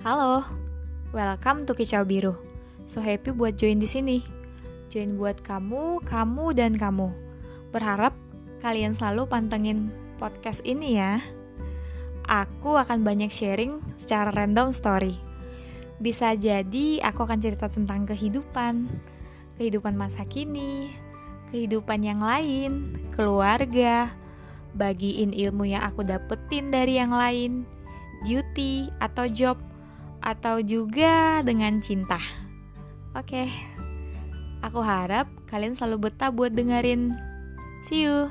Halo, welcome to Kicau Biru. So happy buat join di sini. Join buat kamu, kamu, dan kamu. Berharap kalian selalu pantengin podcast ini ya. Aku akan banyak sharing secara random story. Bisa jadi aku akan cerita tentang kehidupan, kehidupan masa kini, kehidupan yang lain, keluarga, bagiin ilmu yang aku dapetin dari yang lain, duty atau job, atau juga dengan cinta. Oke, aku harap kalian selalu betah buat dengerin. See you.